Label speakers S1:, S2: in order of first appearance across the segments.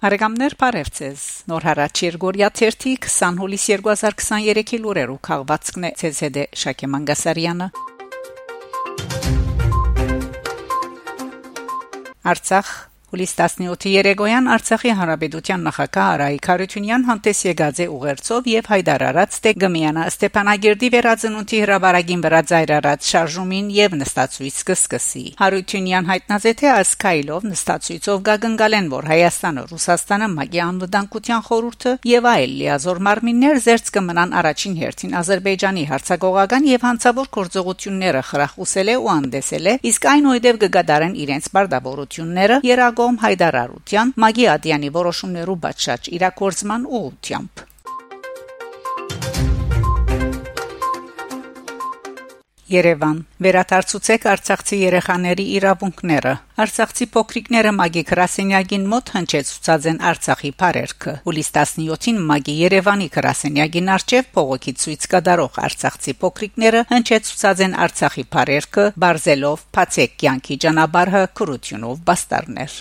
S1: Հարեգամներ Փարեվցես Նոր հարաճ Երգորիա 30 20 հուլիս 2023-ի լուրերով քաղվածքն է ՑՍԴ Շակե Մանգասարյանը Արցախ Հուլիս 17-ի Երեգոյան Արցախի Հանրապետության նախագահ Արայիկ Խարությունյան հանդես եկած է ուղերձով եւ հայտարարած թե Գմյանա Ստեփանագերդի վերածնունդի հրաբարագին վրա ծայրարած շարժումին եւ նստածույց կսկսի։ Խարությունյան հայտնած է թե այս քայլով նստածույցով գագնգալեն որ Հայաստանը, Ռուսաստանը, Մագի անվտանգության խորհուրդը եւ այլ լիազոր մարմիններ զերծ կմնան առաջին հերթին Ադրբեջանի հարցակողական եւ հանցավոր գործողությունները խրախուսել է ու անդեսել է իսկ այնուհետև կգադարեն իրենց բարդավորությունները երագ կողմ հայդարարության Մագի Ադյանի որոշումներու բաճած իրակորձման ուղությամբ Երևան. Վերադարձուցեք Արցախցի երեխաների իրավունքները Արցախցի փոքրիկները Մագի Կրասենյագին մոտ հնչեցուցած են Արցախի բարերքը հուլիս 17-ին Մագի Երևանի Կրասենյագին արչև փողոքի ցույց կդարող Արցախցի փոքրիկները հնչեցուցած են Արցախի բարերքը բարձելով փացեք կյանքի ճանապարհը քրությունով բաստարներ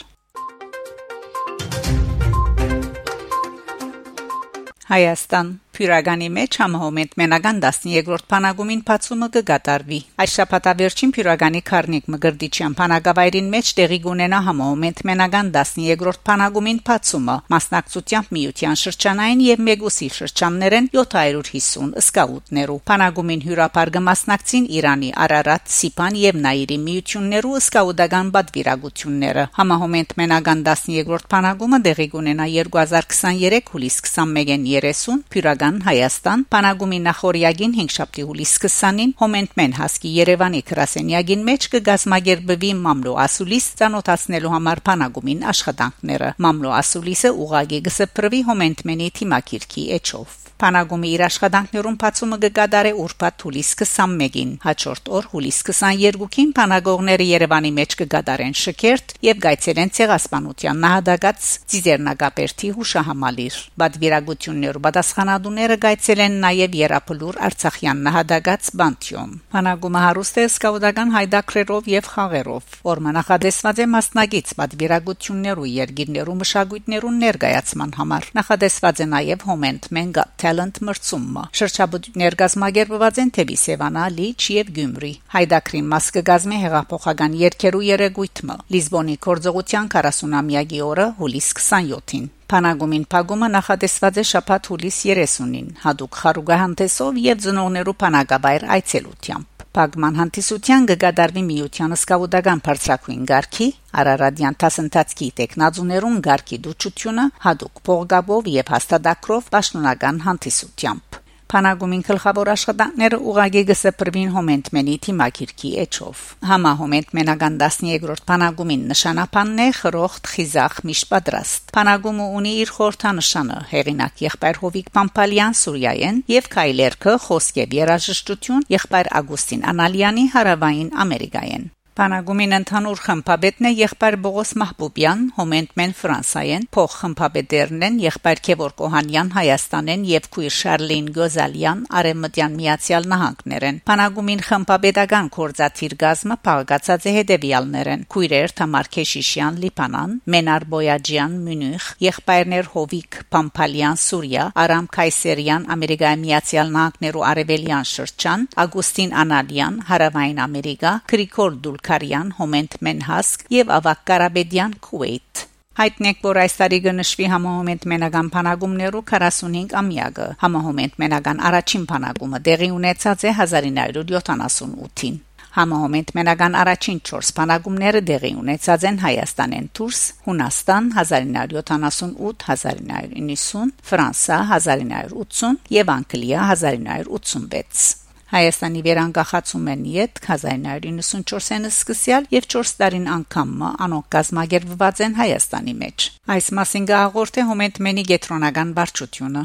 S1: Հայաստան Փյուրագանի մեջ համահոմետ մենական 12-րդ փանագումին փացումը կգատարվի։ Այս շաբաթավերջին Փյուրագանի Խառնիկ Մգրդիչյան փանագավայրին մեջ տեղի կունենա համահոմետ մենական 12-րդ փանագումին փացումը մասնակցությամբ միության շրջանային եւ Մեգուսի շրջաններեն 750 սկաուտներու։ Փանագումին հյուրապարգը մասնակցին Իրանի Արարատ, Սիպան եւ Նաիրի միություններու սկաուդական բադվիրագությունները։ Համահոմետ մենական 12-րդ փանագումը տեղի կունենա 2023 հուլիս 21-ին 30 Փյուրագան Հայաստան Հայաստան Պանագումի նախորյագին 5 շաբթի հուլիս 20-ին Հոմենտմեն հասկի Երևանի Կրասենյագին մեջ կգազմագերբվի Մամլո Ասուլիս ցանոթացնելու համար Պանագումին աշխատանքները Մամլո Ասուլիսը ուղագի գսպրվի Հոմենտմենի թիմակիրքի էջով Փանագումի իր աշխատանքներուն բացումը կգադարե ուրբաթ հուլիս 21-ին հաջորդ օր հուլիս 22-ին փանագողները Երևանի մեջ կգադարեն շքերթ եւ գայցերեն ցեղասպանության նահատակած Ծիզերնագապերտի հուշահամալիր բադվիրագություններ պատասխանատուները գայցել են նաեւ Երապլուր Արցախյան նահատակած Բանտյոմ Փանագումը հարուստ է սկաուտական հայդակրերով եւ խաղերով որը նախադեсված է մասնագից բադվիրագություններու երգիրներու մշակույթներու ներկայացման համար նախադեсված է նաեւ հոմենտ մենգա Talent մրցումը։ Շրջաբուդներ գազմագերբված են Թեբի Սևանա, Լիչ եւ Գյումրի։ Հայդակրին մաս կգազմի հեղափոխական երկերու երեգույթը։ Լիզբոնի կորձողության 40-ամյակի օրը հուլիս 27-ին։ Փանագումին փագումը նախադեсված է շաբաթ հուլիս 30-ին հadouk խարուգահանտեսով եւ ծնողներու փանագաբայր այցելությամբ Պագման հանդիսության կգադարվի միության սկավուդական բարձրակույն գարկի Արարադյան տասնտածքի տեխնազուներուն գարկի դուչությունը հadouk փողգաբով եւ հաստատակրով պաշտոնական հանդիսությամբ Փանագումին գլխավոր աշխատանքները ուղագի գսպրվին հոմենտմենի թիմակիրքի էջով։ Համա հոմենտմենական 13-րդ փանագումին նշանապանն է խրոխտ խիզախ միշտ պատրաստ։ Փանագումը ունի իր խորհրդանշանը՝ հեղինակ եղբայր Հովիկ Պամպալյան Սուրյայեն եւ Քայլերքը խոսք եւ երաժշտություն եղբայր Ագուստին Անալյանի հարավային Ամերիկայեն։ Պանագումին ընդհանուր խմբաբետն է եղբայր Բողոս Մահբուբյան, Հոմենտմեն Ֆրանսայեն, փոխ խմբաբետերն են եղբայր Քևոր Կոհանյան Հայաստանեն եւ քույր Շարլին Գոզալյան Արեմտյան Միացյալ Նահանգներեն։ Պանագումին խմբաբետական կորզաթիր գազմը փաղկացած է հետեւյալներեն՝ քույրեր Թամար Քեշիշյան Լիբանան, Մենար Բոյաջյան Մյունիխ, եղբայրներ Հովիկ Պամփալյան Սուրիա, Արամ Քայսերյան Ամերիկայի Միացյալ Նահանգներու Արևելյան շրջան, Ագուստին Անալյան Հարավային Ամերիկա, Գրիգոր Դուլկ Զաքարյան, Հոմենտ Մենհասկ եւ Ավակ Կարաբեդյան Քուվեյթ։ Հայտնեք, որ այս տարի կնշվի համահոմենտ մենական փանագումներու 45 ամյակը։ Համահոմենտ մենական առաջին փանագումը դեղի ունեցած է 1978-ին։ Համահոմենտ մենական առաջին 4 փանագումները դեղի ունեցած են Հայաստանեն դուրս, Հունաստան 1978-1990, Ֆրանսա 1980 եւ Անգլիա 1986։ Հայաստանի վերանկախացում են իդ 1994-ին սկսյալ եւ 4 տարին անգամ անոնք գազմագերբված են Հայաստանի մեջ։ Այս մասին գաղորդե հոմենտմենի գետրոնական վարչությունը։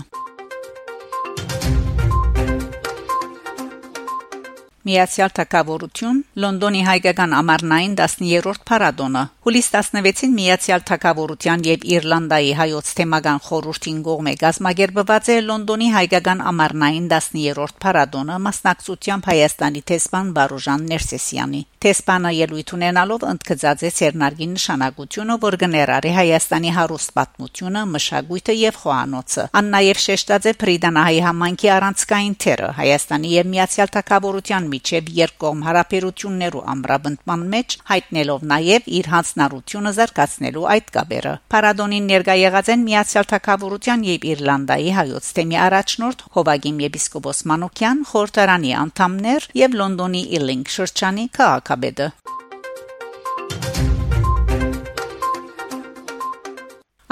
S1: Միացյալ Թագավորություն Լոնդոնի հայկական ամառնային 10-րդ փառատոնը հուլիս 16-ին Միացյալ Թագավորության եւ Իռլանդիայի հայոց թեմական խորհրդին կողմէ գազմագերբված է Լոնդոնի հայկական ամառնային 10-րդ փառատոնը մասնակցությամբ Հայաստանի տեսփան Վարուժան Ներսեսյանի Տեսպանը ելույթ ունենալով ընդգծած է Սերնարգի նշանակությունը, որ գներարի Հայաստանի հարուստ պատմությունը, մշակույթը եւ խոհանոցը։ Ան նաեւ շեշտած է Պրիդանահայի համանքի առանցքային թերը Հայաստանի եւ Միացյալ Թագավորության միջև երկկողմ հարաբերություններու ամրապնդման մեջ, հայտնելով նաեւ իր հանձնառությունը զարգացնելու այդ կապերը։ Պարադոնին ներկա եղած են Միացյալ Թագավորության եւ Իռլանդայի հայոց թեմի առաջնորդ Հովագիմ եպիսկոպոս Մանուկյան, խորհրդարանի անդամներ եւ Լոնդոնի Իլինգ շրջանի քաղաքապետը։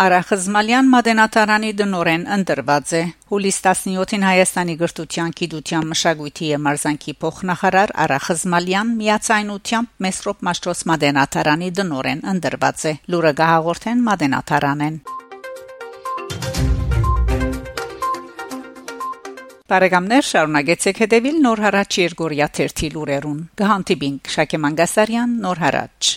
S1: Արախզմալյան մատենատարանի դնորեն ընտրված է հուլիս 17-ին Հայաստանի գրթության, գիտության, մշակույթի եւ մարզանկի փոխնախարար Արախզմալյան միացայնությամբ Մեսրոպ Մաշտոց մատենատարանի դնորեն ընտրված է լուրը գահաղորդեն մատենատարանեն Բարեկամներ շարունակեցեք հետևել Նոր հարաճ Երգորիա 1 լուրերուն։ Գահանտիբինգ Շակե Մանգասարյան Նոր հարաճ